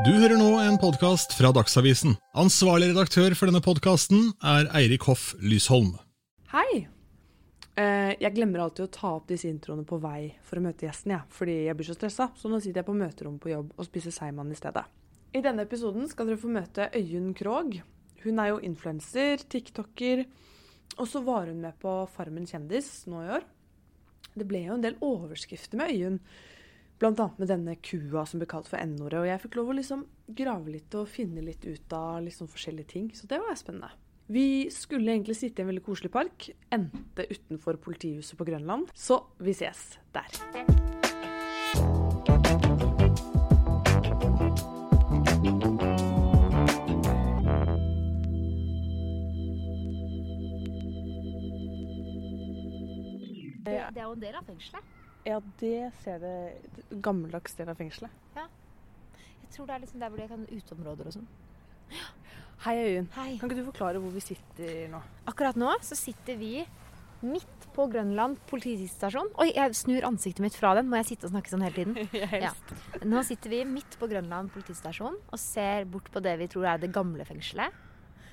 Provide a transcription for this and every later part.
Du hører nå en podkast fra Dagsavisen. Ansvarlig redaktør for denne podkasten er Eirik Hoff Lysholm. Hei! Eh, jeg glemmer alltid å ta opp disse introene på vei for å møte gjesten, jeg, fordi jeg blir så stressa. Så nå sitter jeg på møterommet på jobb og spiser seigmann i stedet. I denne episoden skal dere få møte Øyunn Krogh. Hun er jo influenser, tiktoker, og så var hun med på Farmen kjendis nå i år. Det ble jo en del overskrifter med Øyunn. Annet med denne kua som ble kalt for N-ordet. Og jeg fikk lov å liksom grave litt og finne litt ut av liksom forskjellige ting. Så det var spennende. Vi skulle egentlig sitte i en veldig koselig park. Endte utenfor politihuset på Grønland. Så vi ses der. Det, det er jo en del av fengselet. Ja, det ser det Gammeldags del av fengselet. Ja. Jeg tror det er liksom der hvor det kan uteområder og sånn. Hei, Øyunn. Hei. Kan ikke du forklare hvor vi sitter nå? Akkurat nå så sitter vi midt på Grønland politistasjon. Oi, jeg snur ansiktet mitt fra den. Må jeg sitte og snakke sånn hele tiden? Helst. Nå sitter vi midt på Grønland politistasjon og ser bort på det vi tror er det gamle fengselet.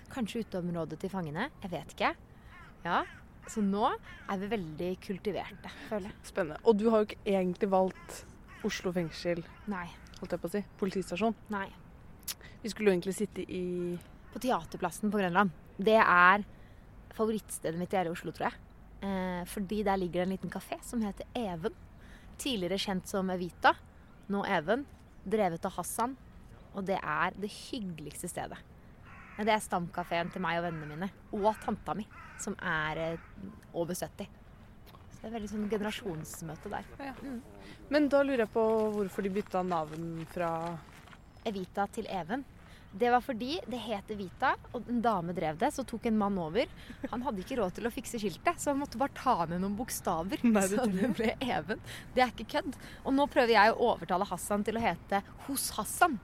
Kanskje uteområdet til fangene. Jeg vet ikke. Ja, Så nå er vi veldig kultiverte, føler jeg. Spennende. Og du har jo ikke egentlig valgt Oslo fengsel, Nei. holdt jeg på å si. Politistasjon. Nei. Vi skulle jo egentlig sitte i På Teaterplassen på Grønland. Det er favorittstedet mitt i hele Oslo, tror jeg. Eh, fordi der ligger det en liten kafé som heter Even. Tidligere kjent som Evita. Nå Even. Drevet av Hassan. Og det er det hyggeligste stedet. Det er stamkafeen til meg og vennene mine. Og tanta mi, som er eh, over 70. Så det er veldig sånn generasjonsmøte der. Men da lurer jeg på hvorfor de bytta navn fra Evita til Even. Det var fordi det het Evita, og en dame drev det. Så tok en mann over. Han hadde ikke råd til å fikse skiltet, så han måtte bare ta ned noen bokstaver. Nei, det så det ble Even. Det er ikke kødd. Og nå prøver jeg å overtale Hassan til å hete Hos Hassan.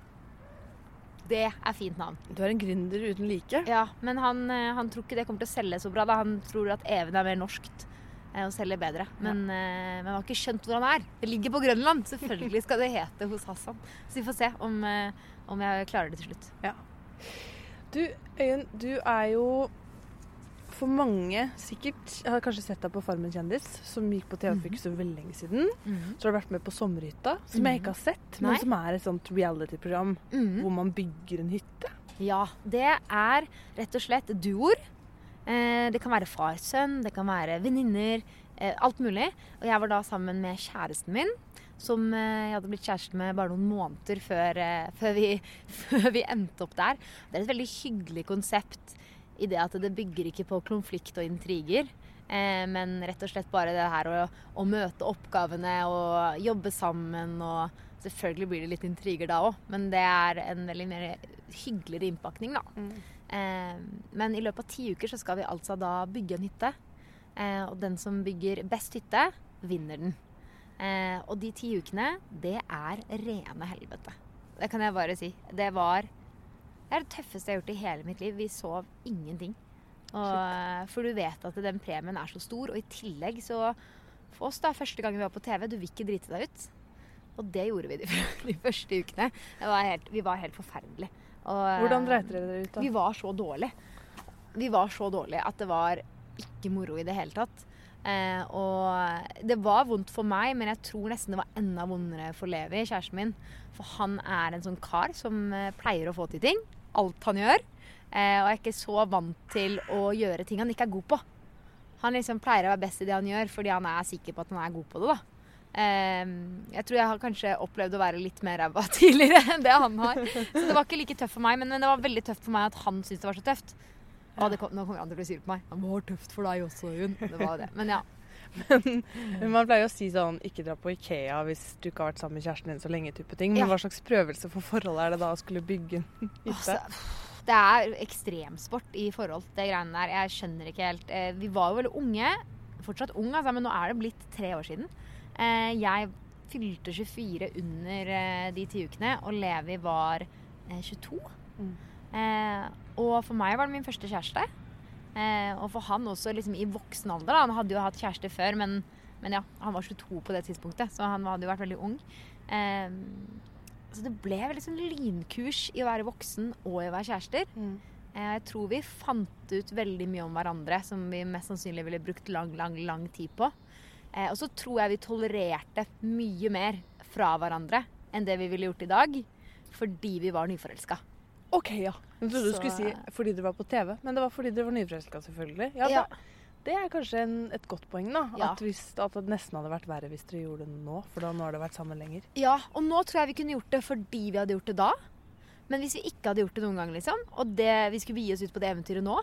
Det er fint navn. Du er en gründer uten like. Ja, Men han, eh, han tror ikke det kommer til å selge så bra. Da. Han tror at Even er mer norskt eh, og selger bedre. Men, ja. men han har ikke skjønt hvor han er. Det ligger på Grønland. Selvfølgelig skal det hete hos Hassan. Så vi får se om, eh, om jeg klarer det til slutt. Du, Øyunn, du er jo for mange sikkert Jeg har kanskje sett deg på Farmen kjendis, som gikk på TV for ikke så veldig lenge siden. Så har du vært med på Sommerhytta, som jeg ikke har sett, men Nei. som er et sånt reality-program Mhm. hvor man bygger en hytte. Ja, det er rett og slett duoer. Eh, det kan være far-sønn, det kan være venninner. Eh, alt mulig. Og jeg var da sammen med kjæresten min, som eh, jeg hadde blitt kjæreste med bare noen måneder før, før, vi, før vi endte opp der. Det er et veldig hyggelig konsept i det at det bygger ikke på konflikt og intriger. Eh, men rett og slett bare det her å, å møte oppgavene og jobbe sammen. og Selvfølgelig blir det litt intriger da òg, men det er en veldig mer hyggeligere innpakning, da. Eh, men i løpet av ti uker så skal vi altså da bygge en hytte. Eh, og den som bygger best hytte, vinner den. Og de ti ukene, det er rene helvete. Det kan jeg bare si. Det var det er det tøffeste jeg har gjort i hele mitt liv. Vi sov ingenting. Og, eh, for du vet at den premien er så stor, og i tillegg så For oss, da, første gangen vi var på TV, du vil ikke drite deg ut. Og det gjorde vi de, de første ukene. Det var helt, vi var helt forferdelige. Og, eh, Hvordan dreit dere dere ut, da? vi var så dårlige. Vi var så dårlige at det var ikke moro i det hele tatt. Eh, og det var vondt for meg, men jeg tror nesten det var enda vondere for Levi, kjæresten min. For han er en sånn kar som eh, pleier å få til ting. Alt han gjør. Eh, og er ikke så vant til å gjøre ting han ikke er god på. Han liksom pleier å være best i det han gjør, fordi han er sikker på at han er god på det. da. Eh, jeg tror jeg har kanskje opplevd å være litt mer ræva tidligere enn det han har. Så det var ikke like tøft for meg, men, det var veldig tøft for meg at han syntes det var så tøft. Og kom, nå kommer han til å bli sur på meg. Det var tøft for deg også, Jun. Det var det. Men ja. Men Man pleier å si sånn ikke dra på Ikea hvis du ikke har vært sammen med kjæresten din så lenge. type ting. Men Ja. hva slags prøvelse for forholdet er det da å skulle bygge en hytte? Altså, det er ekstremsport i forhold til greiene der. Jeg skjønner ikke helt. Eh, Vi var jo veldig unge. Fortsatt ung, altså, men nå er det blitt tre år siden. Eh, Jeg fylte 24 under eh, de ti ukene, og Levi var eh, 22. Mm. Og for meg var det min første kjæreste. Eh, og for han også liksom i voksen alder. Da. Han hadde jo hatt kjæreste før, men, men ja, han var 22 på det tidspunktet, så han hadde jo vært veldig ung. Eh, så det ble veldig sånn lynkurs i å være voksen og i å være kjærester. Mm. Eh, Jeg tror vi fant ut veldig mye om hverandre som vi mest sannsynlig ville brukt lang, lang, lang tid på. Eh, og så tror jeg vi tolererte mye mer fra hverandre enn det vi ville gjort i dag, fordi vi var nyforelska. OK, ja. Jeg trodde du skulle si fordi dere var på TV, men det var fordi dere var nyforelska, selvfølgelig. Ja, Ja. da- Det er kanskje en, et godt poeng, da. Ja. At, hvis, at det nesten hadde vært verre hvis dere gjorde det nå, for da nå har dere vært sammen lenger. Ja, og nå tror jeg vi kunne gjort det fordi vi hadde gjort det da. Men hvis vi ikke hadde gjort det noen gang, liksom, og det, vi skulle begi oss ut på det eventyret nå,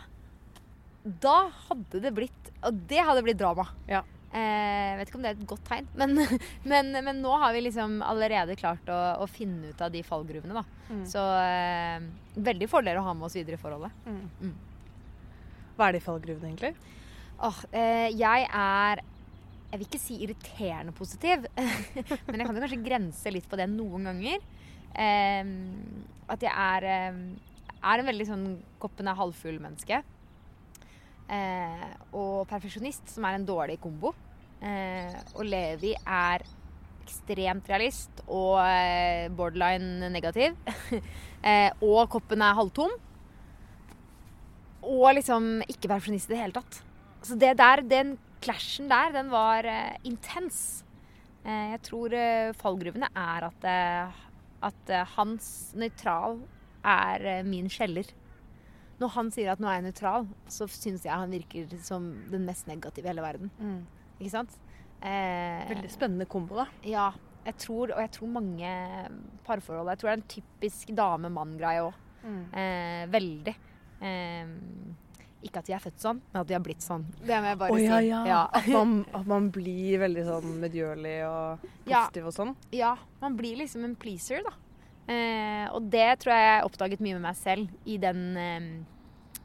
da hadde det blitt Og det hadde blitt drama. Ja. Eh, vet ikke om det er et godt tegn, men, men, men nå har vi liksom allerede klart å, å finne ut av de fallgruvene, da. Mm. Så eh, veldig fordel å ha med oss videre i forholdet. Mm. Mm. Hva er de fallgruvene, egentlig? Åh, eh, jeg er Jeg vil ikke si irriterende positiv, men jeg kan jo kanskje grense litt på det noen ganger. Eh, at jeg er, eh, er en veldig sånn koppen er halvfull-menneske. Eh, og perfeksjonist, som er en dårlig kombo. Eh, og Levi er ekstremt realist og eh, borderline negativ. eh, og koppen er halvtom. Og liksom ikke perfeksjonist i det hele tatt. Så det der, den clashen der, den var eh, intens. Jeg tror fallgruvene er at, at hans nøytral er min skjeller. Når han sier at nå er jeg nøytral, så syns jeg han virker som den mest negative i hele verden. Ikke sant? Eh, Veldig spennende kombo, da. ja, jeg tror, og jeg tror mange parforhold Jeg tror det er en typisk dame-mann-greie òg. Eh, veldig. Eh, ikke at vi er født sånn, men at vi har blitt sånn. Det må jeg bare oh, si. ja, ja. Ja. At, man, at man blir veldig sånn medgjørlig og Ja. positiv og sånn. Ja, man blir liksom en pleaser, da. Eh, og det tror jeg jeg oppdaget mye med meg selv i, den, eh,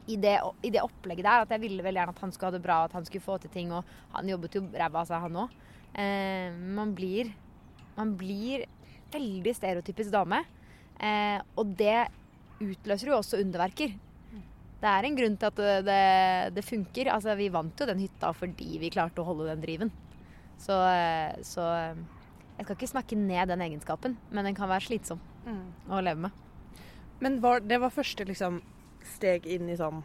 i, det, i det opplegget der. At jeg ville veldig gjerne at han skulle ha det bra, at han skulle få til ting. Og han jobbet jo ræva av seg, han òg. Eh, man blir Man blir veldig stereotypisk dame. Eh, og det utløser jo også underverker. Det er en grunn til at det, det, det funker. Altså, vi vant jo den hytta fordi vi klarte å holde den driven. Så, eh, så eh, jeg skal ikke snakke ned den egenskapen, men den kan være slitsom å leve med. Men var, det var første liksom, steg inn i sånn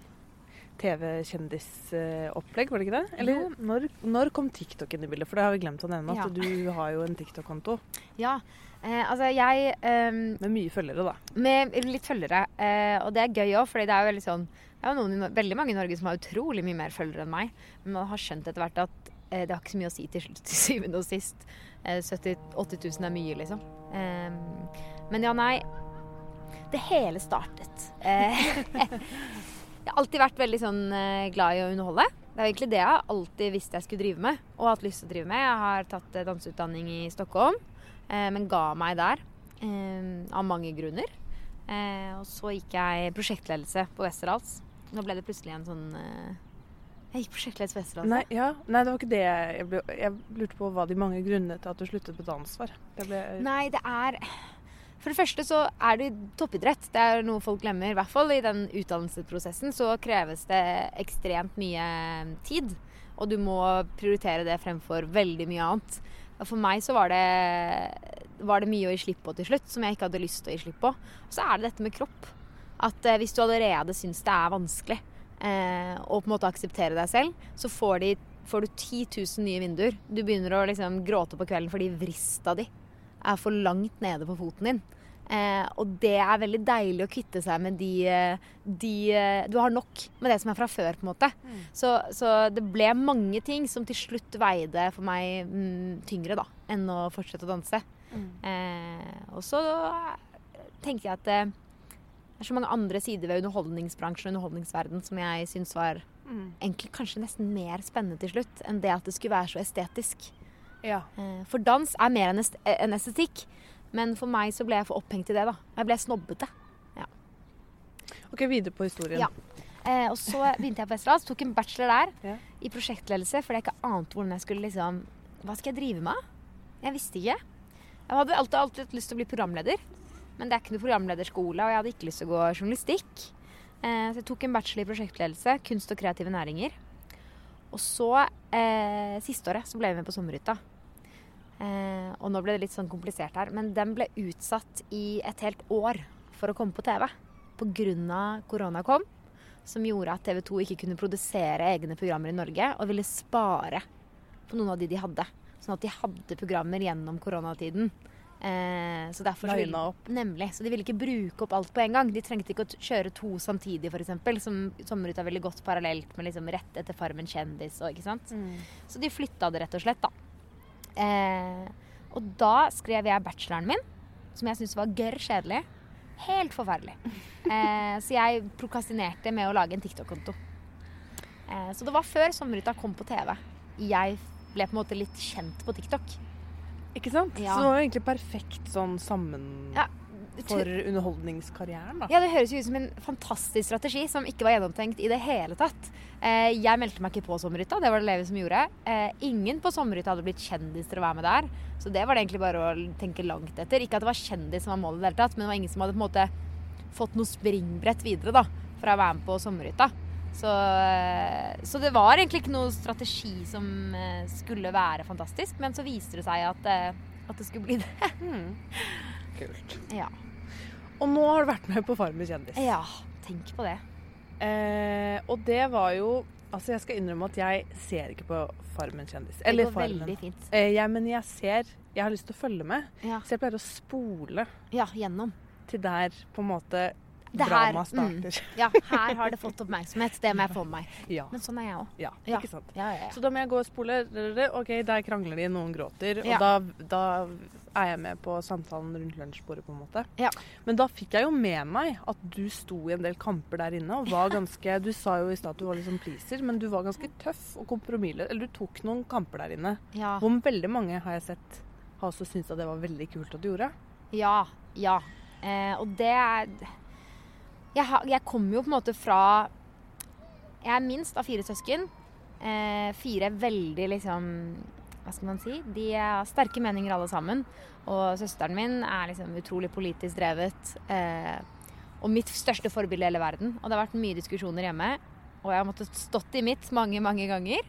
TV-kjendisopplegg, var det ikke det? Eller når, når kom TikTok inn i bildet? For det har vi glemt å nevne, at Ja. du har jo en TikTok-konto Ja, eh, altså jeg eh, med mye følgere, da. Med litt følgere. Eh, og det er gøy òg, for det er jo veldig sånn Det er jo noen, veldig mange i Norge som har utrolig mye mer følgere enn meg. Men man har skjønt etter hvert at eh, det har ikke så mye å si til, til syvende og sist. Eh, 70 000-80 000 er mye, liksom. Eh, men ja, nei. Det hele startet. Eh, jeg har alltid vært veldig sånn eh, glad i å underholde. Det er egentlig det jeg alltid visste jeg skulle drive med, og hatt lyst til å drive med. Jeg har tatt eh, danseutdanning i Stockholm, men ga meg der av mange grunner. Og så gikk jeg prosjektledelse på Westerdals. Nå ble det plutselig en sånn Jeg gikk prosjektledelse på Westerdals. Nei, ja, nei, det var ikke det jeg, ble, jeg lurte på hva de mange grunnene til at du sluttet på dans var. Det ble, Nei, det er For det første så er det toppidrett. Det er noe folk glemmer. I hvert fall i den utdannelsesprosessen så kreves det ekstremt mye tid. Og du må prioritere det fremfor veldig mye annet. For meg så var det, var det mye å gi slipp på til slutt, som jeg ikke hadde lyst til å gi slipp på. Og så er det dette med kropp. At eh, hvis du allerede syns det er vanskelig eh, å på en måte akseptere deg selv, så får, de, får du 10 000 nye vinduer. Du begynner å liksom gråte på kvelden fordi vrista di er for langt nede på foten din. Eh, og det er veldig deilig å kvitte seg med de, eh, de eh, Du har nok med det som er fra før, på en måte. Så, så det ble mange ting som til slutt veide for meg mm, tyngre da, enn å fortsette å danse. Eh, og så tenkte jeg at eh, det er så mange andre sider ved underholdningsbransjen og underholdningsverden som jeg syns var Mm. egentlig kanskje nesten mer spennende til slutt enn det at det skulle være så estetisk. Ja. Eh, For dans er mer enn eh, enn estetikk. Men for meg så ble jeg for opphengt i det. da. Jeg ble snobbete. OK, videre på historien. Ja. Eh, og så begynte jeg på Westerdals, tok en bachelor der Ja. i prosjektledelse fordi jeg ikke ante hvordan jeg skulle liksom Hva skal jeg drive med? Jeg visste ikke. Jeg hadde alltid, alltid hatt lyst til å bli programleder, men det er ikke noe programlederskole, og jeg hadde ikke lyst til å gå journalistikk. Eh, så jeg tok en bachelor i prosjektledelse, kunst og kreative næringer. Og så, eh, siste året, så ble jeg med på Sommerhytta. Eh, og nå ble det litt sånn komplisert her. Men den ble utsatt i et helt år for å komme på TV. Pga. korona kom, som gjorde at TV 2 ikke kunne produsere egne programmer i Norge, og ville spare på noen av de de hadde. Sånn at de hadde programmer gjennom koronatiden. Eh, så derfor så ville. Nemlig. Så de ville ikke bruke opp alt på en gang. De trengte ikke å kjøre to samtidig, f.eks. Som Sommerruta ville gått parallelt med liksom rett etter Farmen kjendis og ikke sant. Så de flytta det rett og slett, da. Eh, og da skrev jeg bacheloren min, som jeg syntes var gørr kjedelig. Helt forferdelig. Eh, så jeg prokastinerte med å lage en TikTok-konto. Eh, så det var før Sommerruta kom på TV. Jeg ble på en måte litt kjent på TikTok. Ikke sant? Ja. Så det var egentlig perfekt sånn sammen Ja, for underholdningskarrieren, da. Ja, det høres jo ut som en fantastisk strategi som ikke var gjennomtenkt i det hele tatt. Eh, jeg meldte meg ikke på Sommerhytta, det var det Levi som gjorde. Eh, ingen på Sommerhytta hadde blitt kjendis til å være med der. Så det var det egentlig bare å tenke langt etter. Ikke at det var kjendis som var målet i det hele tatt, men det var ingen som hadde på en måte fått noe springbrett videre da, fra å være med på Sommerhytta. Så, eh, så det var egentlig ikke noe strategi som skulle være fantastisk, men så viste det seg at, at det skulle bli det. Kult. Ja. Og nå har du vært med på Farmen kjendis. ja, tenk på det. Eh, og det var jo Altså, jeg skal innrømme at jeg ser ikke på Farmen kjendis. Det går Farmen. veldig fint. Eh, jeg, men jeg ser Jeg har lyst til å følge med. Ja, Så jeg pleier å spole ja gjennom. til der på en måte Det her, dramaet starter. Ja, her har det fått oppmerksomhet. Det må jeg få med meg. Ja. Men sånn er jeg òg. ja. Ikke sant. Ja, ja, Så da må jeg gå og spole. OK, der krangler de, noen gråter. Og da, da er jeg med på samtalen rundt lunsjbordet, på en måte. Ja. Men da fikk jeg jo med meg at du sto i en del kamper der inne og var ganske Du sa jo i stad at du var liksom pleaser, men du var ganske tøff og kompromissløs. Eller du tok noen kamper der inne. ja. Hvor veldig mange har jeg sett har også syntes at det var veldig kult at du gjorde. Ja. ja. Eh, og det er jeg, har- jeg kommer jo på en måte fra Jeg er minst av fire søsken. Eh, fire veldig liksom Hva skal man si? De har sterke meninger alle sammen. Og søsteren min er liksom utrolig politisk drevet. Eh, og mitt største forbilde i hele verden. Og det har vært mye diskusjoner hjemme. Og jeg har måttet stått i mitt mange, mange ganger.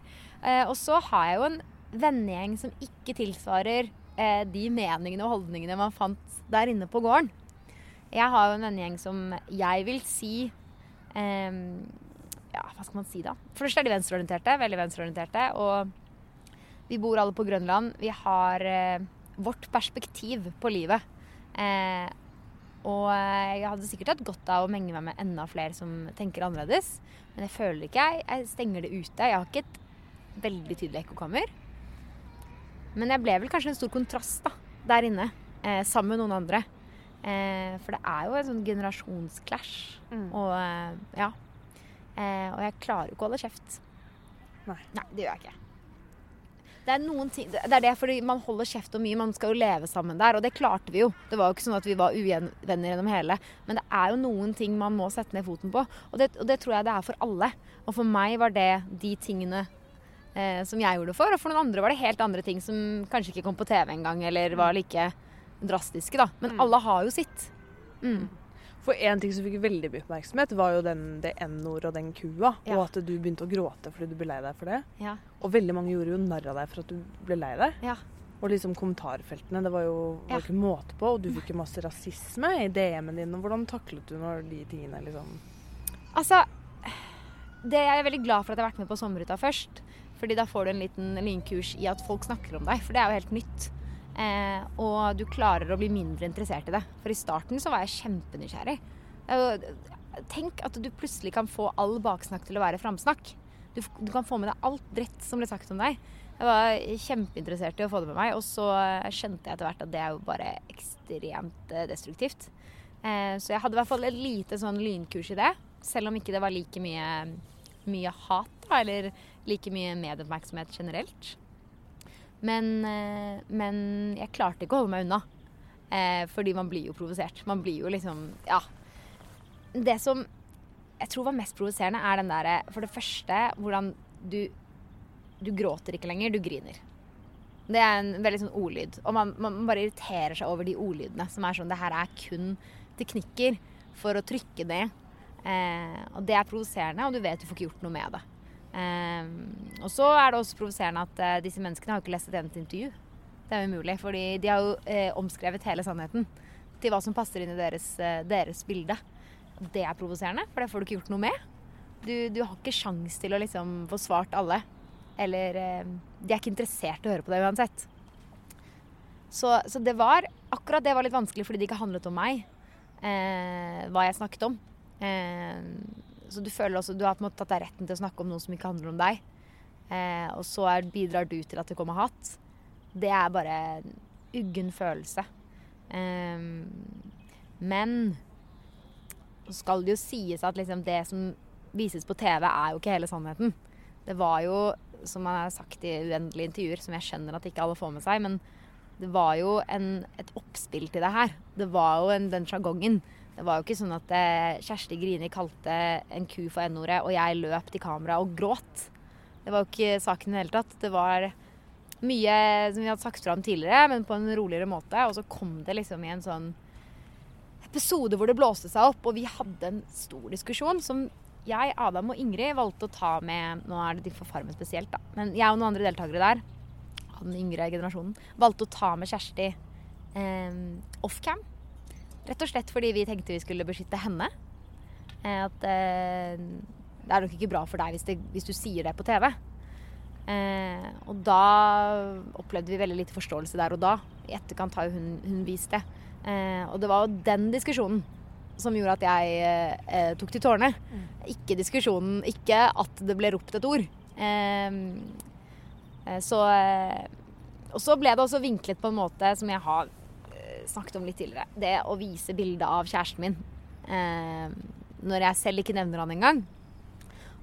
Eh, og så har jeg jo en vennegjeng som ikke tilsvarer eh, de meningene og holdningene man fant der inne på gården. Jeg har jo en vennegjeng som jeg vil si eh, Ja, hva skal man si da? For det er de venstreorienterte. Veldig venstreorienterte. Og vi bor alle på Grønland. Vi har eh, vårt perspektiv på livet. Eh, og jeg hadde sikkert hatt godt av å menge meg med enda flere som tenker annerledes. Men jeg føler ikke jeg, jeg stenger det ute. Jeg har ikke et veldig tydelig ekkokammer. Men jeg ble vel kanskje en stor kontrast da, der inne, eh, sammen med noen andre. Eh, for det er jo en sånn generasjonsclash. Mm. Og eh, ja. Eh, og jeg klarer jo ikke å holde kjeft. Nei. Nei, det gjør jeg ikke. Det er noen ting, det er det fordi man holder kjeft om mye. Man skal jo leve sammen der, og det klarte vi jo. Det var jo ikke sånn at vi var uvenner gjennom hele. Men det er jo noen ting man må sette ned foten på. Og det, og det tror jeg det er for alle. Og for meg var det de tingene eh, som jeg gjorde for. Og for noen andre var det helt andre ting som kanskje ikke kom på TV engang, eller var like drastiske, da. Men Mm. alle har jo sitt. Mm. For én ting som fikk veldig mye oppmerksomhet, var jo den, det N-ordet og den kua. Ja. Og at du begynte å gråte fordi du ble lei deg for det. Ja. Og veldig mange gjorde jo narr av deg for at du ble lei deg. Ja. Og liksom kommentarfeltene, det var jo var ikke måte på. Og du fikk jo masse rasisme i DM-en din. Og hvordan taklet du når de tingene liksom Altså, det jeg er veldig glad for at jeg har vært med på Sommerruta først. Fordi da får du en liten lynkurs i at folk snakker om deg, for det er jo helt nytt. Eh, og du klarer å bli mindre interessert i det. For i starten så var jeg kjempenysgjerrig. Er Tenk at du plutselig kan få all baksnakk til å være framsnakk. Du, du kan få med deg alt dritt som ble sagt om deg. Jeg var kjempeinteressert i å få det med meg, og så skjønte jeg etter hvert at det er jo bare ekstremt eh, destruktivt. Eh, så jeg hadde i hvert fall et lite sånn lynkurs i det. Selv om ikke det var like mye, mye hat, da, eller like mye medieoppmerksomhet generelt. Men, eh, men jeg klarte ikke å holde meg unna. Eh, fordi man blir jo provosert. Man blir jo liksom Ja. Det som jeg tror var mest provoserende, er den derre For det første hvordan du Du gråter ikke lenger, du griner. Det er en veldig sånn ordlyd. Og man, man bare irriterer seg over de ordlydene som er sånn Det her er kun teknikker for å trykke ned. Eh, og det er provoserende, og du vet du får ikke gjort noe med det. Eh, og så er det også provoserende at eh, disse menneskene har ikke lest et eneste intervju. Det er umulig, fordi de har jo eh, omskrevet hele sannheten til hva som passer inn i deres, eh, deres bilde. Det er provoserende, for det får du ikke gjort noe med. Du, du har ikke sjans til å liksom få svart alle. Eller De er ikke interessert i å høre på deg uansett. Så, så det var akkurat det var litt vanskelig fordi det ikke handlet om meg. Eh, hva jeg snakket om. Eh, så du føler også Du har på en måte tatt deg retten til å snakke om noe som ikke handler om deg. Eh, og så er, bidrar du til at det kommer hat. Det er bare en uggen følelse. Eh, men så skal det jo sies at liksom det som vises på TV, er jo ikke hele sannheten. Det var jo, som man har sagt i uendelige intervjuer, som jeg skjønner at ikke alle får med seg, men det var jo en, et oppspill til det her. Det var jo en, den sjargongen. Det var jo ikke sånn at eh, Kjersti Grini kalte en ku for n-ordet, og jeg løp til kamera og gråt. Det var jo ikke saken i det hele tatt. Det var mye som vi hadde sagt fra om tidligere, men på en roligere måte. Og så kom det liksom i en sånn episode hvor det blåste seg opp, og vi hadde en stor diskusjon som jeg, Adam og Ingrid valgte å ta med Nå er det for Farmen spesielt, da. Men jeg og noen andre deltakere der, av den yngre generasjonen, valgte å ta med Kjersti eh, offcam. Rett og slett fordi vi tenkte vi skulle beskytte henne. Eh, at eh, det er nok ikke bra for deg hvis, det, hvis du sier det på TV. Eh, og da opplevde vi veldig lite forståelse der og da. I etterkant har jo hun, hun vist det. Eh, og det var jo den diskusjonen som gjorde at jeg eh, tok til tårene. Mm. Ikke diskusjonen, ikke at det ble ropt et ord. Eh, så eh, Og så ble det også vinklet på en måte som jeg har eh, snakket om litt tidligere. Det å vise bilde av kjæresten min eh, når jeg selv ikke nevner han engang.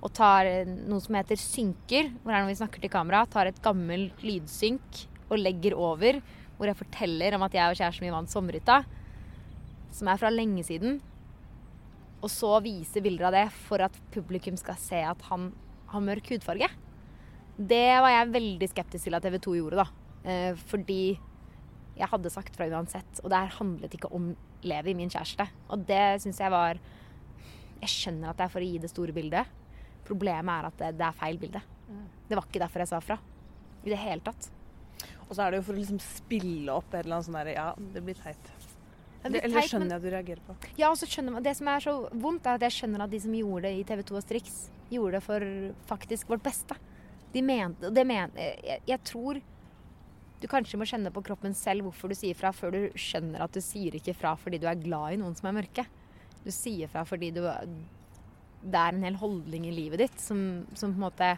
Og tar noe som heter synker, hvor er når vi snakker til kamera. Tar et gammelt lydsynk og legger over, hvor jeg forteller om at jeg og kjæresten min vant sommerhytta som er fra lenge siden, og så vise bilder av det for at publikum skal se at han har mørk hudfarge. Det var jeg veldig skeptisk til at TV 2 gjorde, da. Eh, fordi jeg hadde sagt fra uansett. Og det her handlet ikke om Levi, min kjæreste. Og det syns jeg var Jeg skjønner at det er for å gi det store bildet. Problemet er at det, det er feil bilde. Det var ikke derfor jeg sa fra. I det hele tatt. Og så er det jo for å liksom spille opp et eller annet sånn derre Ja, det blir teit. Det, eller teit, skjønner jeg at du reagerer på. Ja, og så skjønner man, Det som er så vondt, er at jeg skjønner at de som gjorde det i TV 2 og Strix, gjorde det for faktisk vårt beste. De mente det men, jeg, jeg, tror du kanskje må kjenne på kroppen selv hvorfor du sier fra, før du skjønner at du sier ikke fra fordi du er glad i noen som er mørke. Du sier fra fordi du, det er en hel holdning i livet ditt som, som på en måte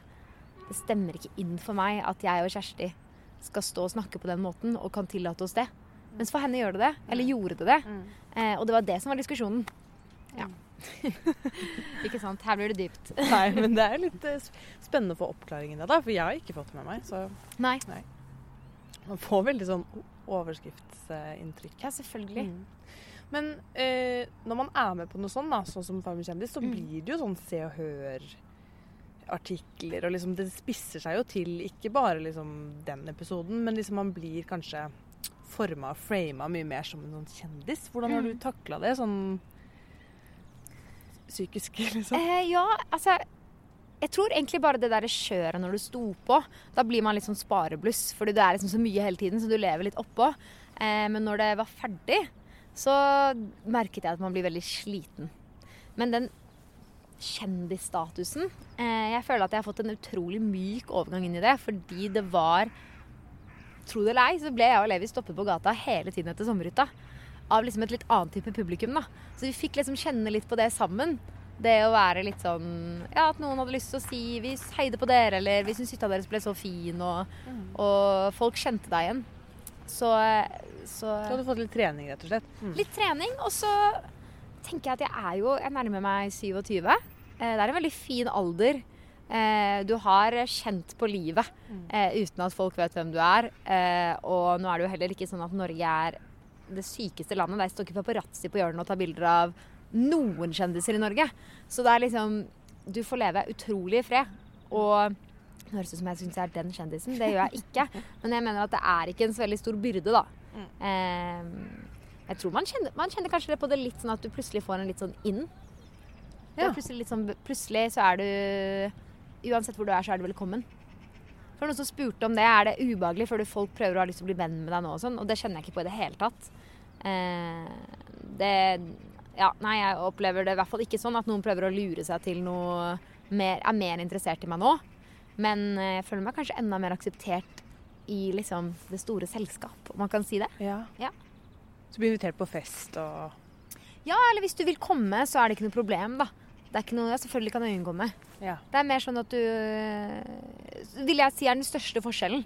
Det stemmer ikke inn for meg at jeg og Kjersti skal stå og snakke på den måten og kan tillate oss det. Mens for henne gjør det det. Eller gjorde det det. Mm. Eh, og det var det som var diskusjonen. Ja. ikke sant. Her blir det dypt. nei, men det er litt uh, spennende å få oppklaringen i det. For jeg har ikke fått det med meg. Så nei. nei. Man får veldig sånn overskriftsinntrykk. ja, selvfølgelig. Mm. Men eh, når man er med på noe sånn, da, sånn som Farmen kjendis, så mm. blir det jo sånn Se og Hør artikler, og liksom det spisser seg jo til ikke bare liksom den episoden, men liksom man blir kanskje forma og frama mye mer som en sånn kjendis. Hvordan har du mm. takla det sånn psykisk, liksom? Eh, ja, altså jeg tror egentlig bare det der kjøret når du sto på. Da blir man litt sånn sparebluss, fordi det er liksom så mye hele tiden, så du lever litt oppå. Eh, men når det var ferdig, så merket jeg at man blir veldig sliten. Men den kjendisstatusen eh, Jeg føler at jeg har fått en utrolig myk overgang inn i det, fordi det var tro det eller ei, så ble jeg og Levi stoppet på gata hele tiden etter sommerhytta. Av liksom et litt annet type publikum. da. Så vi fikk liksom kjenne litt på det sammen. Det å være litt sånn Ja, at noen hadde lyst til å si 'vi heide på dere', eller 'vi syns hytta deres ble så fin', og, mm. og folk kjente deg igjen. Så, så Så hadde du fått litt trening, rett og slett? Mm. Litt trening. Og så tenker jeg at jeg er jo Jeg nærmer meg 27. Eh, det er en veldig fin alder Eh, du har kjent på livet mm. eh, uten at folk vet hvem du er. Og nå er det jo heller ikke sånn at Norge er det sykeste landet. Der står ikke paparazzi på hjørnet og tar bilder av noen kjendiser i Norge. Så det er liksom Du får leve utrolig i fred. Og det høres ut som jeg syns jeg er den kjendisen. Det gjør jeg ikke. Men jeg mener at det er ikke en så veldig stor byrde, da. Mm. Eh, jeg tror man kjenner, man kjenner kanskje det på det litt sånn at du plutselig får en litt sånn inn. Ja. Plutselig, sånn, plutselig så er du uansett hvor du er, så er du velkommen. For noen som spurte om det, er det ubehagelig før folk prøver å ha lyst til å bli venn med deg nå og sånn, og det kjenner jeg ikke på i det hele tatt. Eh, det Ja, nei, jeg opplever det i hvert fall ikke sånn at noen prøver å lure seg til noe mer, er mer interessert i meg nå. Men eh, jeg føler meg kanskje enda mer akseptert i liksom det store selskap, om man kan si det. Ja. Ja. Så blir du invitert på fest og Ja, eller hvis du vil komme, så er det ikke noe problem, da. Det er ikke noe, jeg selvfølgelig kan øyen komme. Ja. Det er mer sånn at du øh, Vil jeg si er den største forskjellen.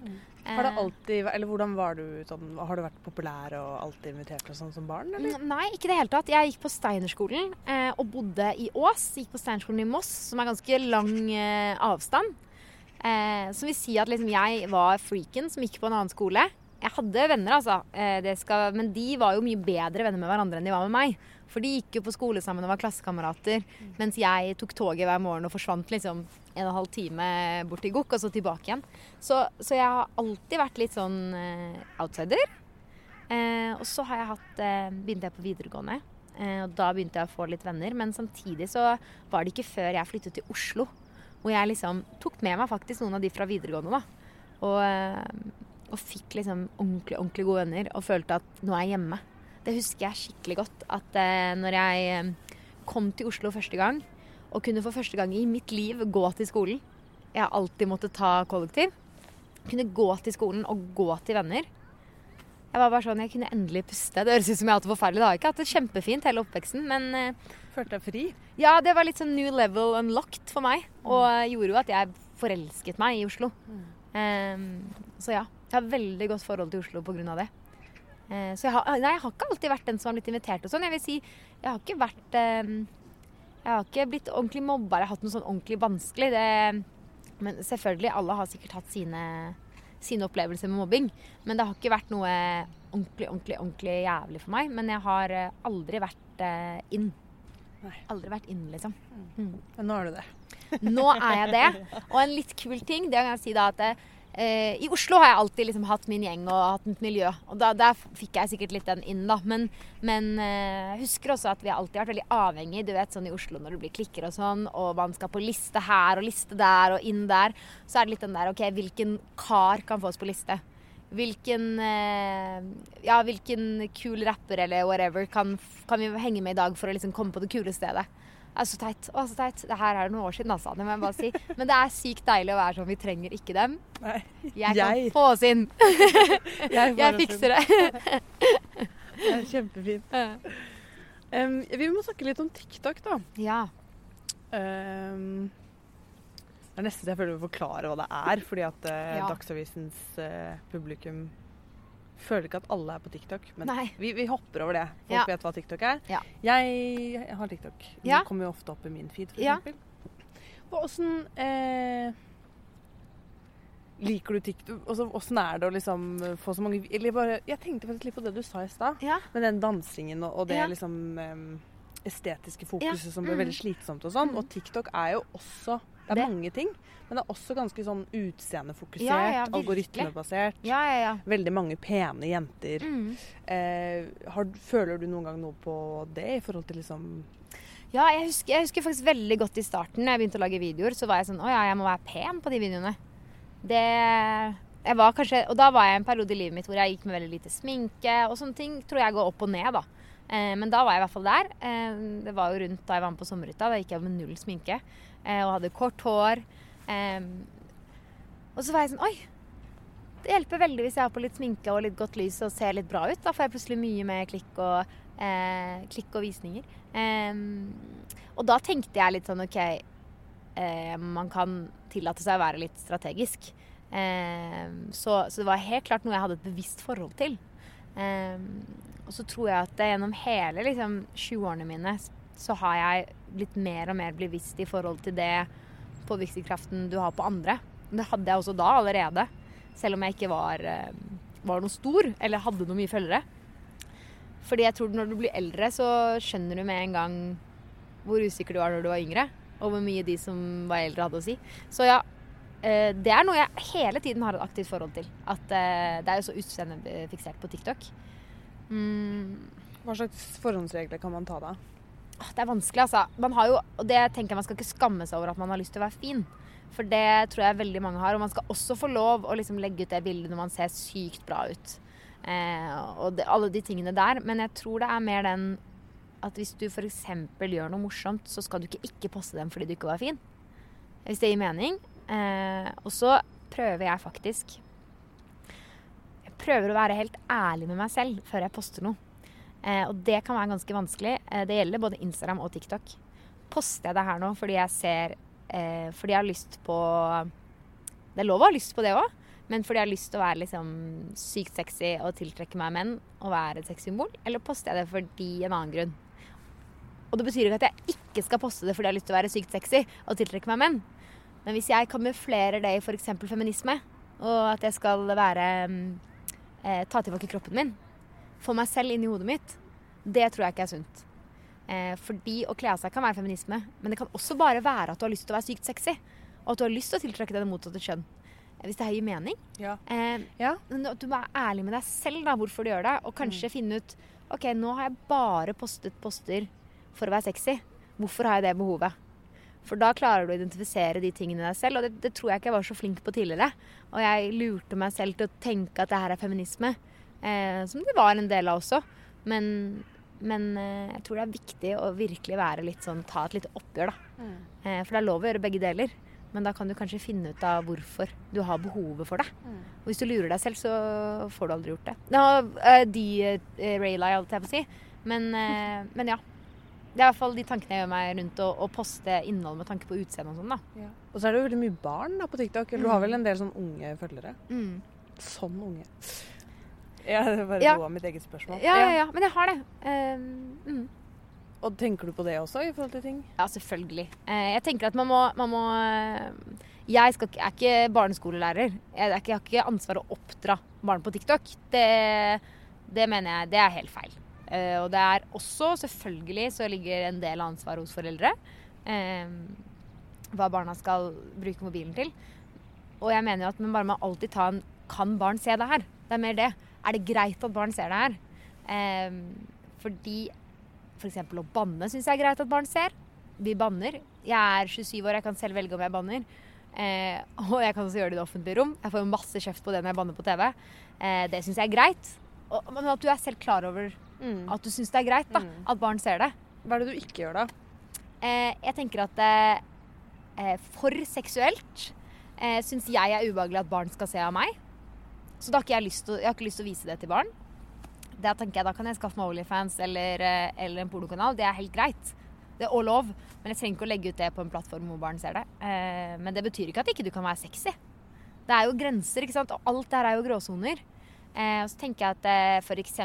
Har det Eh, alltid Eller hvordan var du sånn Har du vært populær og alltid invitert og sånn som barn, eller? Nei, ikke i det hele tatt. Jeg gikk på Steinerskolen eh, og bodde i Ås. Gikk på Steinerskolen i Moss, som er ganske lang eh, avstand. Eh, som vil si at liksom, jeg var freaken som gikk på en annen skole. Jeg hadde venner, altså. Det skal, men de var jo mye bedre venner med hverandre enn de var med meg. For de gikk jo på skole sammen og var klassekamerater. Mens jeg tok toget hver morgen og forsvant liksom en og en halv time bort til Gokk, og så tilbake igjen. Så, så jeg har alltid vært litt sånn uh, outsider. Uh, og så har jeg hatt, uh, begynte jeg på videregående. Og da begynte jeg å få litt venner. Men samtidig så var det ikke før jeg flyttet til Oslo. Hvor jeg liksom tok med meg faktisk noen av de fra videregående. da. Og, og fikk liksom ordentlig, ordentlig gode venner. Og følte at nå er jeg hjemme. Det husker jeg skikkelig godt. At eh, når jeg eh, kom til Oslo første gang, og kunne for første gang i mitt liv gå til skolen Jeg har alltid måttet ta kollektiv. Kunne gå til skolen og gå til venner. Jeg var bare sånn, jeg kunne endelig puste. Det høres ut som jeg har hatt det forferdelig. Det har jeg ikke hatt det kjempefint hele oppveksten. Men eh, Følte deg fri? ja, det var litt sånn new level unlocked for meg. Og mm. gjorde jo at jeg forelsket meg i Oslo. Ehm, så ja, jeg har veldig godt forhold til Oslo pga. det. Eh, så jeg har, nei, jeg har ikke alltid vært den som har blitt invitert og sånn. Jeg vil si, jeg har ikke vært ehm, Jeg har ikke blitt ordentlig mobba eller hatt noe sånn ordentlig vanskelig. Det, men selvfølgelig, alle har sikkert hatt sine, sine opplevelser med mobbing. Men det har ikke vært noe ordentlig, ordentlig, ordentlig jævlig for meg. Men jeg har eh, aldri vært eh, inn. Aldri vært inn, liksom. Mm. Men nå er du det. Nå er jeg det. Og en litt kul ting, det kan jeg si da at eh, i Oslo har jeg alltid liksom hatt min gjeng og hatt mitt miljø. Og da, der fikk jeg sikkert litt den inn, da. Men, men eh, jeg husker også at vi har alltid vært veldig avhengig, du vet sånn i Oslo når det blir klikker og sånn, og man skal på liste her og liste der og inn der, så er det litt den der OK, hvilken kar kan få oss på liste? Hvilken, eh, ja, hvilken kul rapper eller whatever kan, kan vi henge med i dag for å liksom komme på det kule stedet? Det er så teit. Å, så teit. Det her er det noen år siden, altså. Det må jeg bare si. Men det er sykt deilig å være sånn. Vi trenger ikke dem. Nei. Jeg kan Jeg- få oss inn. Jeg fikser det. Det er kjempefint. Um, vi må snakke litt om TikTok, da. Ja. Um, det er nesten så jeg føler vi forklare hva det er, fordi at uh, Ja. Dagsavisens uh, publikum føler ikke at alle er på TikTok. Men vi, vi hopper over det. Folk Ja. vet hva TikTok er. Ja. Jeg har TikTok. Den Ja. kommer jo ofte opp i min feed, for Ja. Og åssen eh, Liker du TikTok? Altså, Åssen er det å liksom få så mange Eller bare Jeg tenkte faktisk litt på det du sa i stad. Med den dansingen og, og det liksom eh, estetiske fokuset som ble Mm. veldig slitsomt og sånn. Mm. Og TikTok er jo også Det er Det- mange ting, men det er også ganske sånn utseendefokusert, Ja, ja, algoritmebasert. Ja. Veldig mange pene jenter. Mm. Eh, har, føler du noen gang noe på det i forhold til liksom Ja, jeg husker, jeg husker faktisk veldig godt i starten når jeg begynte å lage videoer, så var jeg sånn Å ja, jeg må være pen på de videoene. Det jeg var kanskje, Og da var jeg en periode i livet mitt hvor jeg gikk med veldig lite sminke, og sånne ting tror jeg går opp og ned, da. Eh, men da var jeg i hvert fall der. Eh, det var jo rundt da jeg var med på sommerhytta. Da gikk jeg med null sminke og hadde kort hår. Eh, og så var jeg sånn Oi! Det hjelper veldig hvis jeg har på litt sminke og litt godt lys og ser litt bra ut. Da får jeg plutselig mye mer klikk og, eh, klikk og visninger. Og da tenkte jeg litt sånn OK, eh, man kan tillate seg å være litt strategisk. Så, så det var helt klart noe jeg hadde et bevisst forhold til. Og så tror jeg at gjennom hele liksom, 20-årene mine så har jeg blitt mer og mer bevisst i forhold til det påvirkningskraften du har på andre. Det hadde jeg også da allerede. Selv om jeg ikke var, eh, var noe stor eller hadde noe mye følgere. Fordi jeg tror når du blir eldre, så skjønner du med en gang hvor usikker du var når du var yngre. Og hvor mye de som var eldre, hadde å si. Så ja, eh, det er noe jeg hele tiden har et aktivt forhold til. At eh, det er jo så utseendefiksert på TikTok. Mm, Hva slags forhåndsregler kan man ta da? Det er vanskelig, altså. Man har jo, og det tenker jeg man skal ikke skamme seg over at man har lyst til å være fin. For det tror jeg veldig mange har. Og man skal også få lov å liksom legge ut det bildet når man ser sykt bra ut. Eh, og det, alle de tingene der. Men jeg tror det er mer den at hvis du f.eks. gjør noe morsomt, så skal du ikke ikke poste dem fordi du ikke var fin. Hvis det gir mening. Eh, og så prøver jeg faktisk Jeg prøver å være helt ærlig med meg selv før jeg poster noe. Eh, og det kan være ganske vanskelig. Eh, det gjelder både Instagram og TikTok. Poster jeg det her nå fordi jeg ser eh, Fordi jeg har lyst på Det er lov å ha lyst på det òg, men fordi jeg har lyst til å være liksom sykt sexy og tiltrekke meg menn og være et sexsymbol? Eller poster jeg det fordi en annen grunn? Og det betyr ikke at jeg ikke skal poste det fordi jeg har lyst til å være sykt sexy og tiltrekke meg menn. Men hvis jeg kamuflerer det i f.eks. feminisme, og at jeg skal være eh, ta tilbake kroppen min, få meg selv inn i hodet mitt, det tror jeg ikke er sunt. Eh, fordi å kle av seg kan være feminisme, men det kan også bare være at du har lyst til å være sykt sexy. Og at du har lyst til å tiltrekke deg det motsatte kjønn. Eh, Hvis det her gir mening. Ja. Eh, Ja. men at du må være ærlig med deg selv da, hvorfor du gjør det, og kanskje finne ut OK, nå har jeg bare postet poster for å være sexy. Hvorfor har jeg det behovet? For da klarer du å identifisere de tingene i deg selv, og det, det tror jeg ikke jeg var så flink på tidligere. Og jeg lurte meg selv til å tenke at det her er feminisme, eh, som det var en del av også. Men, men eh, jeg tror det er viktig å virkelig være litt sånn, ta et lite oppgjør, da. Mm. Eh, for det er lov å gjøre begge deler. Men da kan du kanskje finne ut av hvorfor du har behovet for det. Mm. Og hvis du lurer deg selv, så får du aldri gjort det. Nå, uh, de Rayla, Raylie, holdt jeg på å si. Men, eh, men ja. Det er i hvert fall de tankene jeg gjør meg rundt å, å poste innhold med tanke på utseende og sånn, da. Og så er det jo veldig mye barn da på TikTok. Du har vel en del sånn unge følgere? Mm. Sånn unge. Ja, det bare Ja. av mitt eget spørsmål. Ja, ja, ja. Men jeg har det. Uh, mm. Og tenker du på det også i forhold til ting? Ja, selvfølgelig. Uh, jeg tenker at man må, man må eh, Jeg skal, er ikke barneskolelærer. Jeg, er ikke, jeg har ikke ansvar å oppdra barn på TikTok. Det, det mener jeg det er helt feil. Uh, og det er også, selvfølgelig, så ligger en del ansvar hos foreldre. Uh, hva barna skal bruke mobilen til. Og jeg mener jo at man bare må alltid ta en Kan barn se det her? Det er mer det. Er det greit at barn ser det her? Eh, fordi f.eks. å banne syns jeg er greit at barn ser. Vi banner. Jeg er 27 år, jeg kan selv velge om jeg banner. Eh, og jeg kan også gjøre det i det offentlige rom. Jeg får jo masse kjeft på det når jeg banner på TV. Eh, det syns jeg er greit. Og, men at du er selv klar over at du syns det er greit da, Mm. at barn ser det. Hva er det du ikke gjør da? Eh, jeg tenker at eh, eh, for seksuelt eh, syns jeg er ubehagelig at barn skal se av meg. Så da har ikke jeg, lyst til, jeg har ikke lyst til å vise det til barn. Da tenker jeg, da kan jeg skaffe meg Onlyfans eller, eh, eller en pornokanal. Det er helt greit. Det er all lov. Men jeg trenger ikke å legge ut det på en plattform hvor barn ser det. Eh, men det betyr ikke at ikke du kan være sexy. Det er jo grenser, ikke sant. Og alt det her er jo gråsoner. Eh, og så tenker jeg at eh, f.eks.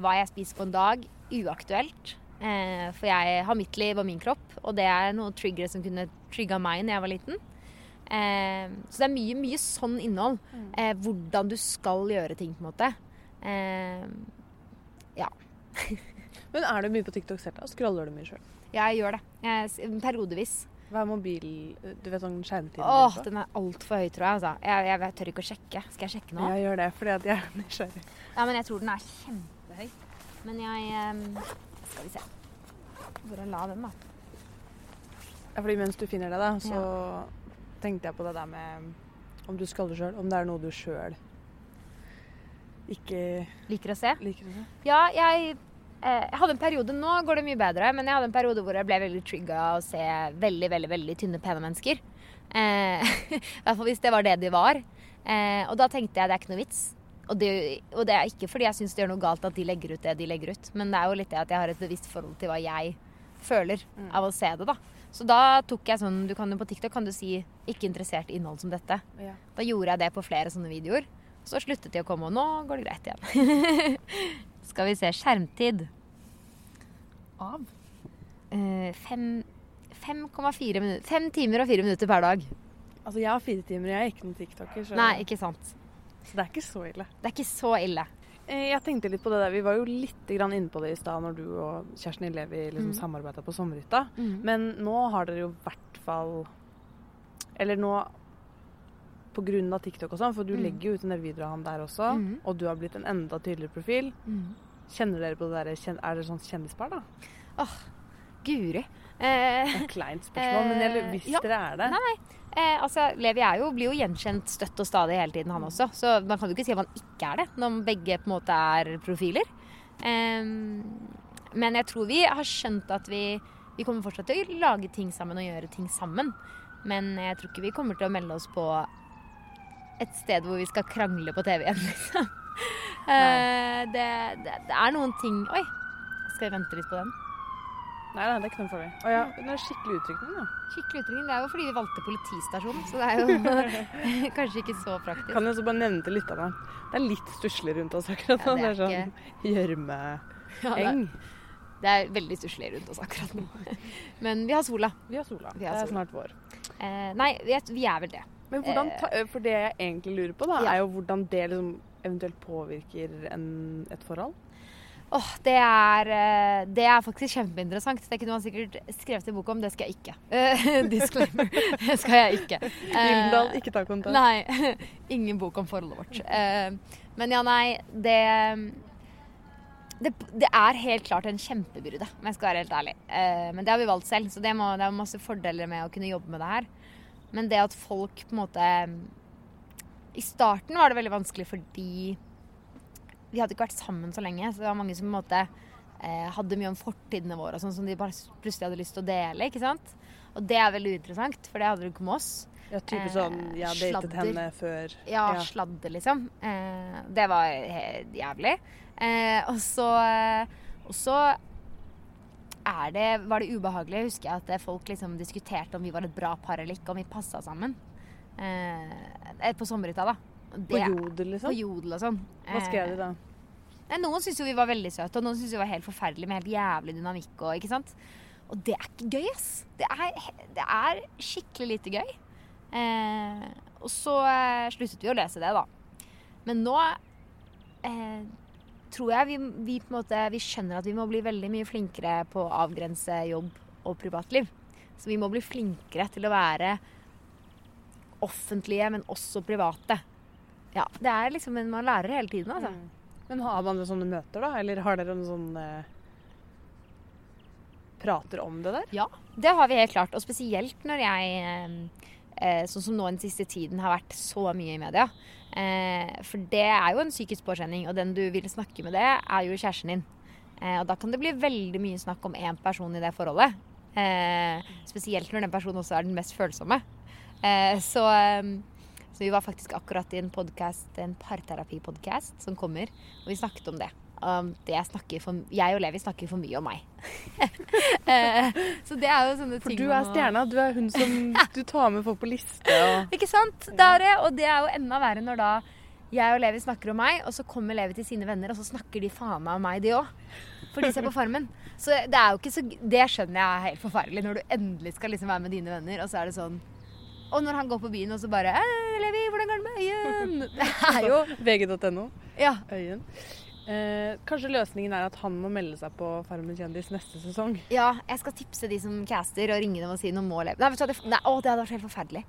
hva jeg spiser på en dag, uaktuelt. For jeg har mitt liv og min kropp, og det er noe triggere som kunne trigga meg når jeg var liten. Eh, så det er mye, mye sånn innhold. Eh, hvordan du skal gjøre ting, på en måte. Eh, Men er du mye på TikTok selv da? Scroller du mye sjøl? jeg gjør det. Jeg, periodevis. Hva er mobil... Du vet sånn skjermtid? Åh, den er altfor høy, tror jeg. Altså. Jeg, jeg, jeg tør ikke å sjekke. Skal jeg sjekke nå? Jeg gjør det fordi at jeg er nysgjerrig. Ja, men jeg tror den er kjempehøy. Men jeg ehm, Skal vi se. Bare la den, da. Ja, fordi mens du finner det, da, så tenkte jeg på det der med om du scroller sjøl. Om det er noe du sjøl ikke Liker å se. liker å se. Ja, jeg, eh, jeg hadde en periode Nå går det mye bedre, men jeg hadde en periode hvor jeg ble veldig trigga av å se veldig, veldig veldig tynne, pene mennesker. Eh, I hvert fall hvis det var det de var. Eh, og da tenkte jeg det er ikke noe vits. Og det, og det er ikke fordi jeg syns det gjør noe galt at de legger ut det de legger ut, men det er jo litt det at jeg har et bevisst forhold til hva jeg føler av å se det, da. Så da tok jeg sånn Du kan jo på TikTok kan du si 'ikke interessert i innhold som dette'. Ja. Da gjorde jeg det på flere sånne videoer. Så sluttet de å komme, og nå går det greit igjen. Skal vi se skjermtid. Av? Eh, fem- 5,4 minutter. Fem timer og fire minutter per dag. Altså, jeg har fire timer, jeg er ikke noen tiktoker, så, Nei, ikke sant. så det er ikke så ille. Det er ikke så ille. Eh, Jeg tenkte litt på det der. Vi var jo litt inne på det i stad når du og Kjersten Illevi liksom Mm. samarbeida på sommerhytta. Men nå har dere jo i hvert fall Eller nå av TikTok og sånn, for du Mm. legger jo ut en del videoer av han der også, mm. og du har blitt en enda tydeligere profil. Mm. Kjenner dere på det der, Er dere sånn kjendispar, da? Guri. Eh, Det er et kleint spørsmål, men jeg, hvis ja. dere er det nei, Nei, Eh, altså, Levi jo, blir jo gjenkjent støtt og stadig hele tiden, han også. Så man kan jo ikke si at han ikke er det, når begge på en måte er profiler. Eh, men jeg tror vi har skjønt at vi, vi kommer fortsatt til å lage ting sammen og gjøre ting sammen. Men jeg tror ikke vi kommer til å melde oss på et sted hvor vi skal krangle på TV igjen, liksom. Eh, det, det, det er noen ting Oi, skal vi vente litt på den? Nei, nei, det er ikke noe farlig. Å ja, den er skikkelig utrykning, da. Skikkelig utrykning. Det er jo fordi vi valgte politistasjonen, så det er jo kanskje ikke så praktisk. Kan jeg også bare nevne til lytterne Det er litt stusslig rundt oss akkurat nå. Ja, det det er sånn gjørmeeng. Ja, det, det er veldig stusslig rundt oss akkurat nå. Men vi har sola. Vi har sola. Vi har det er sola. snart vår. Eh, nei, vi er, er vel det. Men hvordan, ta- eh, for det jeg egentlig lurer på, da, Ja. er jo hvordan det liksom eventuelt påvirker en, et forhold. Åh, det er, eh, det er faktisk kjempeinteressant. Det kunne man sikkert skrevet i bok om. Det skal jeg ikke. Uh, Disclaimer. Det skal jeg ikke. Eh, Gyldendal, ikke ta kontakt. Nei. Ingen bok om forholdet vårt. Uh, men ja, nei. Det, det Det er helt klart en kjempebyrde, om jeg skal være helt ærlig. Uh, men det har vi valgt selv, så det, må, det er masse fordeler med å kunne jobbe med det her. Men det at folk på en måte I starten var det veldig vanskelig fordi vi hadde ikke vært sammen så lenge. Så det var mange som på en måte eh, hadde mye om fortidene våre og sånn som de bare plutselig hadde lyst til å dele. ikke sant? Og det er veldig interessant, for det hadde du ikke med oss. Ja, type Eh, sånn Jeg har datet henne før. Ja, Ja. sladder, liksom. Eh, det var jævlig. Eh, og så eh, Og så er det, var det ubehagelig. Jeg husker at folk liksom diskuterte om vi var et bra par eller ikke, om vi passa sammen. Eh, på sommerhytta, da. Og På Jodel, jodel, På liksom? jodel og sånn. Hva skrev de da? Nei, noen syntes jo vi var veldig søte, og noen syntes vi var helt forferdelige med helt jævlig dynamikk. Og, ikke sant? og det er ikke gøy, ass. Det er, det er skikkelig lite gøy. Eh, og så eh, sluttet vi å lese det, da. Men nå eh, tror jeg vi, vi på en måte vi skjønner at vi må bli veldig mye flinkere på å avgrense jobb og privatliv. Så vi må bli flinkere til å være offentlige, men også private. Ja, det er liksom en Man lærer hele tiden, altså. Mm. Men har man sånne møter, da? Eller har dere noen sånn eh, Prater om det der? Ja, det har vi helt klart. Og spesielt når jeg, eh, eh, sånn som nå den siste tiden, har vært så mye i media. Eh, for det er jo en psykisk påkjenning, og den du vil snakke med det, er jo kjæresten din. Og da kan det bli veldig mye snakk om én person i det forholdet. Spesielt når den personen også er den mest følsomme. Så, så vi var faktisk akkurat i en podcast, en parterapipodkast som kommer, og vi snakket om det. Um, det jeg, snakker for, jeg og Levi snakker for mye om meg. eh, så det er jo sånne For ting du er stjerna. Du er hun som Du tar med folk på liste og Ikke sant? Det er det, og det er jo enda verre når da jeg og Levi snakker om meg, og så kommer Levi til sine venner, og så snakker de faen meg om meg, de òg. For de ser på Farmen. Så det er jo ikke så Det skjønner jeg er helt forferdelig, når du endelig skal liksom være med dine venner, og så er det sånn Og når han går på byen og så bare «Hei, Levi, hvordan går det med øyen? Det er jo VG.no. Ja. Øyen. Eh, kanskje løsningen er at han må melde seg på Farmen kjendis neste sesong. ja, jeg skal tipse de som caster, og ringe dem og si noe må leve. Nei, du det, nei, å, det hadde vært helt forferdelig.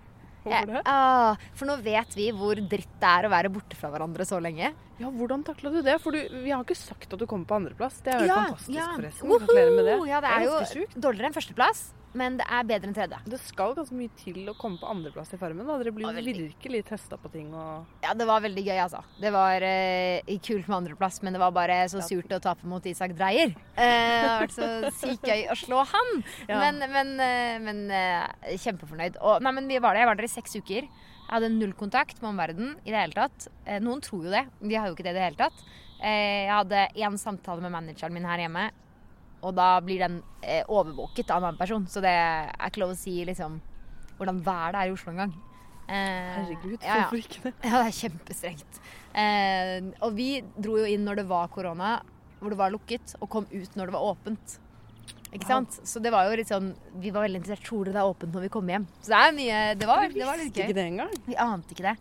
Hvorfor det? Ah, for nå vet vi hvor dritt det er å være borte fra hverandre så lenge. Ja, hvordan takla du det? For du, vi har ikke sagt at du kommer på andreplass. Det er jo ja, fantastisk, ja. forresten. Gratulerer med det. Ja, det er, ganske jo dårligere enn førsteplass, men det er bedre enn tredje. Det skal ganske mye til å komme på andreplass i Farmen. Da. Dere blir Ja, virkelig testa på ting og Ja, det var veldig gøy, altså. Det var eh, kult med andreplass, men det var bare så surt å tape mot Isak Dreyer. Eh, det har vært så sykt gøy å slå han. Ja. Men, men, eh, men eh, kjempefornøyd. Og, nei, men vi var der. Jeg var der i seks uker. Jeg hadde null kontakt med omverdenen i det hele tatt. Eh, noen tror jo det. de har jo ikke det i det hele tatt. Eh, jeg hadde én samtale med manageren min her hjemme, og da blir den eh, overvåket av en annen person. Så det er ikke lov å si liksom hvordan været er i Oslo engang. Eh, Herregud, ja, ja. hvorfor ikke det? Ja, det er kjempestrengt. Eh, og vi dro jo inn når det var korona, hvor det var lukket, og kom ut når det var åpent. Ikke sant? Så det var jo litt sånn Vi var veldig interessert. Tror dere det er åpent når vi kommer hjem? Så det er mye Det var, det var litt Visste ikke gøy. det engang. Vi ante ikke det.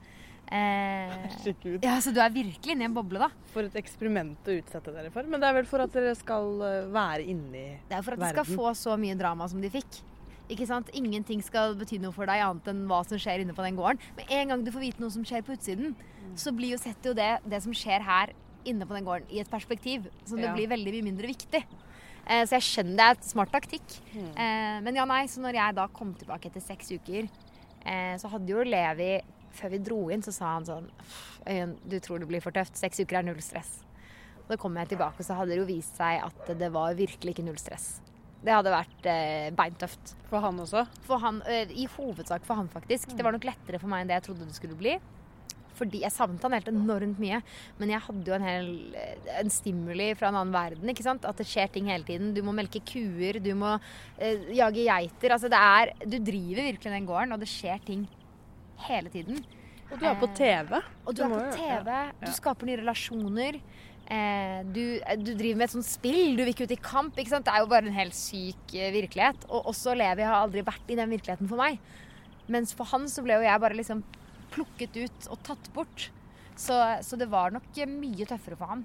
Eh, Herregud. ja, så du er virkelig inne i en boble, da. For et eksperiment å utsette dere for. Men det er vel for at dere skal eh, være inni Det er for at de skal få så mye drama som de fikk. Ikke sant? Ingenting skal bety noe for deg annet enn hva som skjer inne på den gården. Med en gang du får vite noe som skjer på utsiden, så blir jo sett jo det, det som skjer her inne på den gården, i et perspektiv. Så det Ja. blir veldig mye mindre viktig. Eh, så jeg skjønner det er et smart taktikk. Mm. Eh, men ja, nei, så når jeg da kom tilbake etter seks uker Eh, så hadde jo Levi Før vi dro inn, så sa han sånn Øyunn, du tror det blir for tøft. Seks uker er null stress. Og da kom jeg tilbake, og så hadde det jo vist seg at det var virkelig ikke null stress. Det hadde vært eh, beintøft. For han også? For han, eh, I hovedsak for han, faktisk. Det var nok lettere for meg enn det jeg trodde det skulle bli. Fordi jeg savnet han helt enormt mye. Men jeg hadde jo en hel eh, en stimuli fra en annen verden. ikke sant? At det skjer ting hele tiden. Du må melke kuer, du må eh, jage geiter. Altså det er Du driver virkelig den gården, og det skjer ting hele tiden. Og du er på Eh, TV. Og du Du er på TV, ja. du skaper nye relasjoner. Eh, du, du driver med et sånt spill, du vil ikke ut i kamp. ikke sant? Det er jo bare en helt syk eh, virkelighet. Og også Levi har aldri vært i den virkeligheten for meg. Mens for han så ble jo jeg bare liksom plukket ut og tatt bort. Så, så det var nok eh, mye tøffere for han.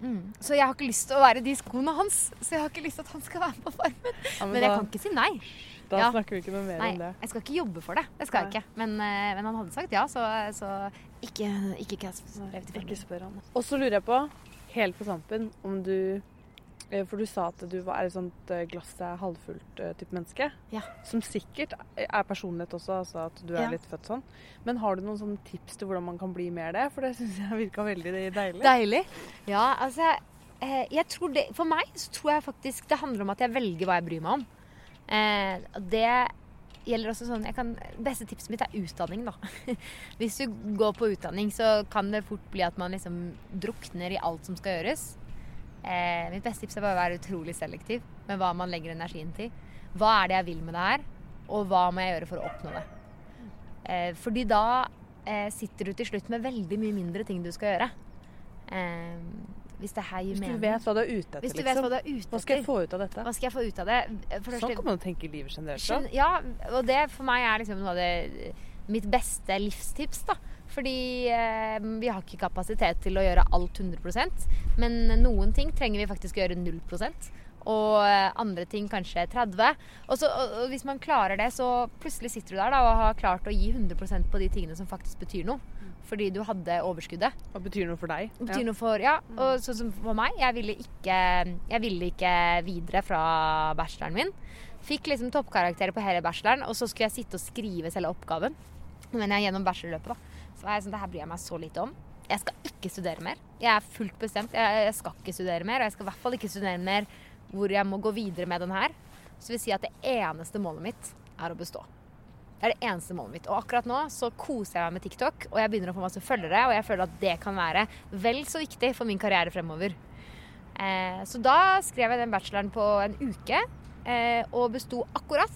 Mm. Så jeg har ikke lyst til å være de skoene hans. Så jeg har ikke lyst til at han skal være med på Farmen. Ja, men Men jeg da, kan ikke si nei. da ja. snakker vi ikke noe mer Nei, om det. jeg skal ikke jobbe for det. Det skal jeg ikke. Men, eh, men han hadde sagt ja, så, så ikke, ikke ikke, Ikke spør han. Og så lurer jeg på, helt på tampen, om du For du sa at du er et sånt eh, glasset er halvfullt eh, menneske. Ja. Som sikkert er personlighet også, altså at du er Ja. litt født sånn. Men har du noen sånne tips til hvordan man kan bli mer det? For det syns jeg virka veldig deilig. Deilig. Ja, altså eh, jeg tror det, For meg så tror jeg faktisk det handler om at jeg velger hva jeg bryr meg om. Eh, det gjelder også sånn jeg kan, Beste tipset mitt er utdanning, da. Hvis du går på utdanning, så kan det fort bli at man liksom drukner i alt som skal gjøres. Eh, mitt beste tips er bare å være utrolig selektiv med hva man legger energien til. Hva er det jeg vil med det her, og hva må jeg gjøre for å oppnå det? Eh, fordi da eh, sitter du til slutt med veldig mye mindre ting du skal gjøre. Eh, hvis det her gir Hvis du vet hva du er ute etter, liksom. hva ute Hva skal jeg få ut av dette? Hva skal jeg få ut av det? Sånn kan man tenke i livet generelt. da. Ja, og det for meg er liksom noe av det mitt beste livstips, da. Fordi eh, vi har ikke kapasitet til å gjøre alt 100% men noen ting trenger vi faktisk å gjøre 0 og eh, andre ting kanskje 30 og, så, og, og hvis man klarer det, så plutselig sitter du der da, og har klart å gi 100% på de tingene som faktisk betyr noe. Fordi du hadde overskuddet. Og betyr noe for deg? Betyr ja. noe for Ja, og sånn som for meg. Jeg ville ikke, jeg ville ikke videre fra bacheloren min. Fikk liksom toppkarakterer på hele bacheloren, og så skulle jeg sitte og skrive selve oppgaven. Men jeg gjennom bachelorløpet, da. Så var jeg sånn, det her bryr jeg meg så lite om. Jeg skal ikke studere mer. Jeg er fullt bestemt. Jeg, jeg skal ikke studere mer, og jeg skal i hvert fall ikke studere mer hvor jeg må gå videre med den her. Så vil si at det eneste målet mitt er å bestå. Det er det eneste målet mitt. Og akkurat nå så koser jeg meg med TikTok, og jeg begynner å få masse følgere, og jeg føler at det kan være vel så viktig for min karriere fremover. Eh, så da skrev jeg den bacheloren på en uke, eh, og besto akkurat.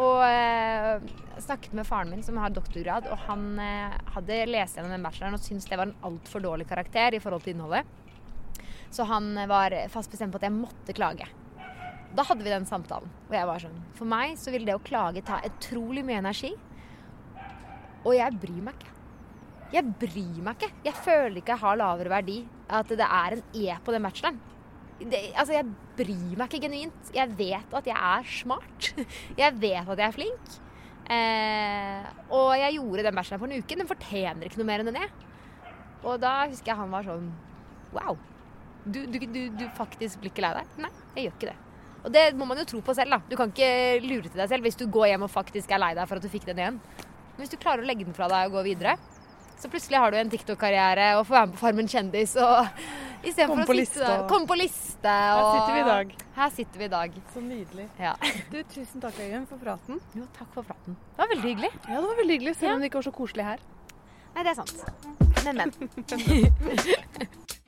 Og eh, snakket med faren min, som har doktorgrad, og han eh, hadde lest gjennom den bacheloren og syntes det var en altfor dårlig karakter i forhold til innholdet. Så han var fast bestemt på at jeg måtte klage. Da hadde vi den samtalen. Og jeg var sånn For meg så vil det å klage ta utrolig mye energi. Og jeg bryr meg ikke. Jeg bryr meg ikke. Jeg føler ikke jeg har lavere verdi at det er en E på den bacheloren. Det, altså, jeg bryr meg ikke genuint. Jeg vet at jeg er smart. Jeg vet at jeg er flink. Eh, og jeg gjorde den bacheloren for en uke. Den fortjener ikke noe mer enn den E. Og da husker jeg han var sånn Wow. Du, du, du, du faktisk blir ikke lei deg? Nei, jeg gjør ikke det. Og det må man jo tro på selv, da. Du kan ikke lure til deg selv hvis du går hjem og faktisk er lei deg for at du fikk den igjen. Men hvis du klarer å legge den fra deg og gå videre, så plutselig har du en TikTok-karriere og får være med på Farmen kjendis og istedenfor Kom å på sitte lista. der Kom på liste. Her sitter vi i dag. Her sitter vi i dag. Så nydelig. Ja. Du, tusen takk, Øyunn, for praten. Jo, takk for praten. Det var veldig hyggelig. Ja, det var veldig hyggelig, selv Ja. om det ikke var så koselig her. Nei, det er sant. Men, men.